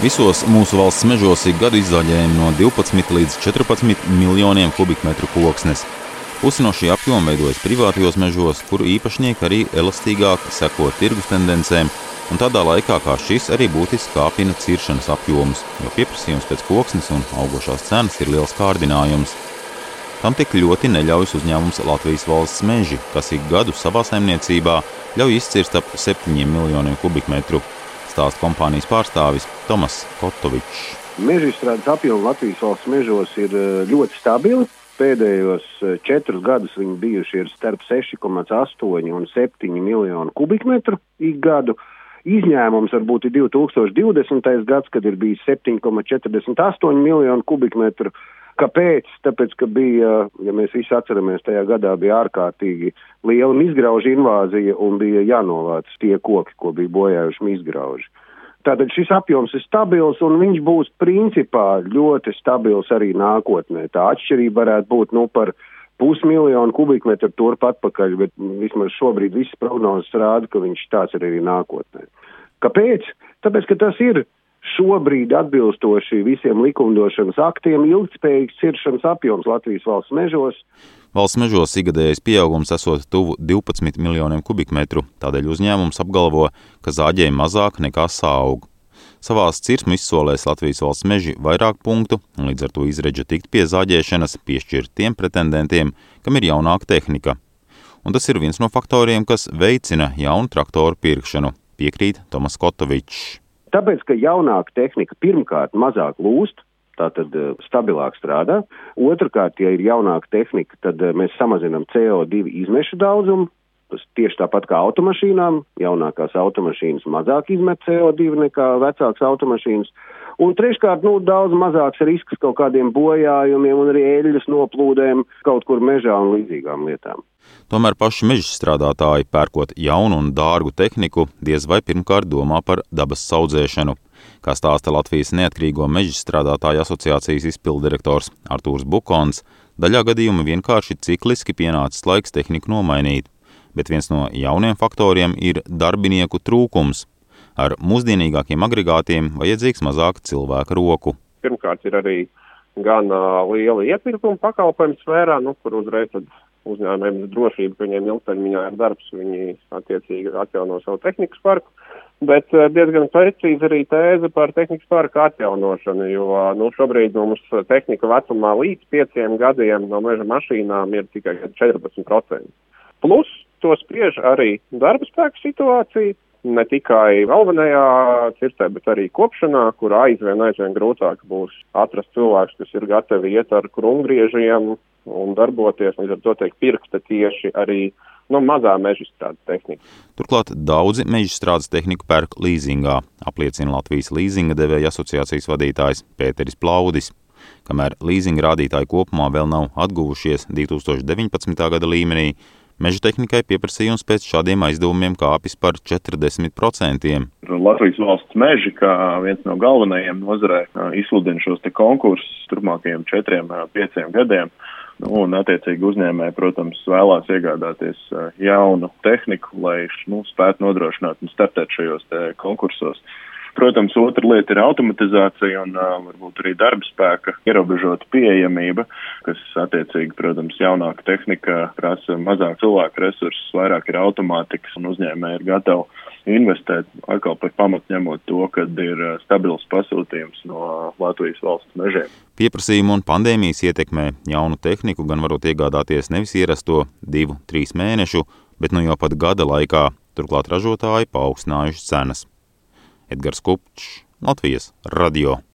Visos mūsu valsts mežos ik gadu izzaļējam no 12 līdz 14 miljoniem kubikmetru koksnes. Pusi no šī apjoma veidojas privātajos mežos, kuru īpašnieki arī elastīgāk seko tirgus tendencēm, un tādā laikā kā šis arī būtiski kāpina ciršanas apjomus, jo pieprasījums pēc koksnes un augošās cenas ir liels kārdinājums. Tam tik ļoti neļaujas uzņēmums Latvijas valsts meži, kas ik gadu savā saimniecībā ļauj izcirst ap 7 miljoniem kubikmetru stāsta kompānijas pārstāvis Tomas Kotovičs. Meža izstrādes apjomi Latvijas valsts mežos ir eh, ļoti stabili. Pēdējos eh, četrus gadus viņi bijuši starp 6,8 un 7 miljonu kubikmetru ik gadu. Izņēmums varbūt ir 2020. gads, kad ir bijis 7,48 miljonu kubikmetru. Kāpēc? Tāpēc, ka bija, ja mēs visi atceramies, tajā gadā bija ārkārtīgi liela izgraužu invāzija un bija jānovāc tie koki, ko bija bojājuši izgrauži. Tātad šis apjoms ir stabils un viņš būs principā ļoti stabils arī nākotnē. Tā atšķirība varētu būt nu, par pusmiljonu kubikmetru turp atpakaļ, bet vismaz šobrīd visas prognozes rāda, ka viņš tāds ir arī nākotnē. Kāpēc? Tāpēc, ka tas ir šobrīd atbilstoši visiem likumdošanas aktiem ilgspējīgs ciršanas apjoms Latvijas valsts mežos. Valsts mežos ikgadējais pieaugums esot tuvu 12 miljoniem kubikmetru, tādēļ uzņēmums apgalvo, ka zāģēja mazāk nekā sāug. Savās cirsmu izsolēs Latvijas valsts meži vairāk punktu, un līdz ar to izredža tikt pie zāģēšanas piešķirt tiem pretendentiem, kam ir jaunāka tehnika. Un tas ir viens no faktoriem, kas veicina jaunu traktoru pirkšanu, piekrīt Tomas Kotovičs. Tāpēc, ka jaunāka tehnika pirmkārt mazāk lūst, tātad uh, stabilāk strādā. Otrakārt, ja ir jaunāka tehnika, tad uh, mēs samazinām CO2 izmešu daudzumu. Tieši tāpat kā automašīnām. Jaunākās automašīnas mazāk izmet CO2 nekā vecākas automašīnas. Un treškārt, nu, daudz mazāks risks kaut kādiem bojājumiem un arī eļļas noplūdēm kaut kur mežā un līdzīgām lietām. Tomēr paši meža strādātāji, pērkot jaunu un dārgu tehniku, diez vai pirmkārt domā par dabas saudzēšanu. Kā stāsta Latvijas Neatkarīgo meža strādātāju asociācijas izpildirektors Artūrs Bukons, daļā gadījumā vienkārši cikliski pienācis laiks tehniku nomainīt, bet viens no jauniem faktoriem ir darbinieku trūkums. Ar mūsdienīgākiem agregātiem vajadzīgs mazāk cilvēka roku. Pirmkārt, ir arī gan uh, liela iepirkuma pakalpojumu sfērā, nu, kur uzreiz uzņēmējiem ir drošība, ka viņiem ilgtermiņā ir darbs, viņi attiecīgi atjauno savu tehnikas parku. Bet diezgan precīzi arī tēze par tehnikas parku atjaunošanu, jo nu, šobrīd mums tehnika vecumā līdz pieciem gadiem no meža mašīnām ir tikai 14%. Plus to spriež arī darba spēku situācija, ne tikai galvenajā cirtē, bet arī kopšanā, kur aizvien, aizvien grūtāk būs atrast cilvēks, kas ir gatavi iet ar krumgriežiem un darboties, līdz ar to tiek pirkta tieši arī nu, mazā meža strādes tehnika. Turklāt daudzi meža strādes tehniku pērk līzingā, apliecina Latvijas līzinga devēja asociācijas vadītājs Pēteris Plaudis. Kamēr līzinga rādītāji kopumā vēl nav atguvušies 2019. gada līmenī, Meža tehnikai pieprasījums pēc šādiem aizdevumiem kāpis par 40%. Latvijas valsts meži, kā viens no galvenajiem nozarē, izsludina šos konkursus turpmākajiem četriem, pieciem gadiem. Un, attiecīgi, uzņēmēji, protams, vēlās iegādāties jaunu tehniku, lai nu, spētu nodrošināt un startēt šajos konkursos. Protams, otra lieta ir automatizācija un uh, varbūt arī darba spēka ierobežota pieejamība, kas attiecīgi, protams, jaunāka tehnika prasa mazāk cilvēku resursus, vairāk ir automātikas un uzņēmēji ir gatavi investēt atkal par pamatu ņemot to, ka ir stabils pasūtījums no Latvijas valsts mežiem. Pieprasījumu un pandēmijas ietekmē jaunu tehniku gan varot iegādāties nevis ierasto divu, trīs mēnešu, bet nu jau pat gada laikā. Turklāt ražotāji paaugstinājuši cenas. Edgars Kupčs, Latvijas radio.